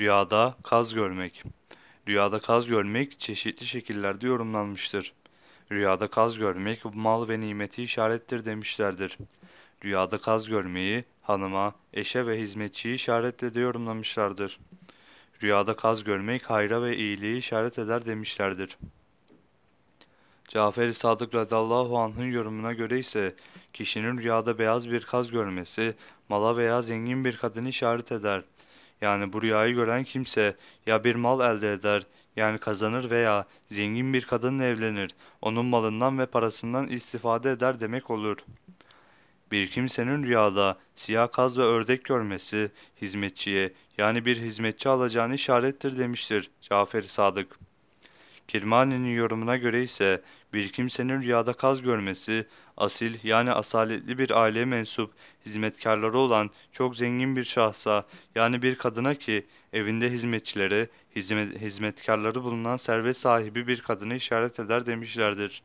Rüyada kaz görmek. Rüyada kaz görmek çeşitli şekillerde yorumlanmıştır. Rüyada kaz görmek mal ve nimeti işarettir demişlerdir. Rüyada kaz görmeyi hanıma, eşe ve hizmetçiyi işaretle de yorumlamışlardır. Rüyada kaz görmek hayra ve iyiliği işaret eder demişlerdir. Cafer-i Sadık radıyallahu anh'ın yorumuna göre ise kişinin rüyada beyaz bir kaz görmesi mala veya zengin bir kadını işaret eder. Yani bu rüyayı gören kimse ya bir mal elde eder yani kazanır veya zengin bir kadınla evlenir, onun malından ve parasından istifade eder demek olur. Bir kimsenin rüyada siyah kaz ve ördek görmesi hizmetçiye yani bir hizmetçi alacağını işarettir demiştir Cafer-i Sadık. Kirmani'nin yorumuna göre ise bir kimsenin rüyada kaz görmesi, asil yani asaletli bir aileye mensup, hizmetkarları olan çok zengin bir şahsa yani bir kadına ki evinde hizmetçileri, hizmet, hizmetkarları bulunan servet sahibi bir kadını işaret eder demişlerdir.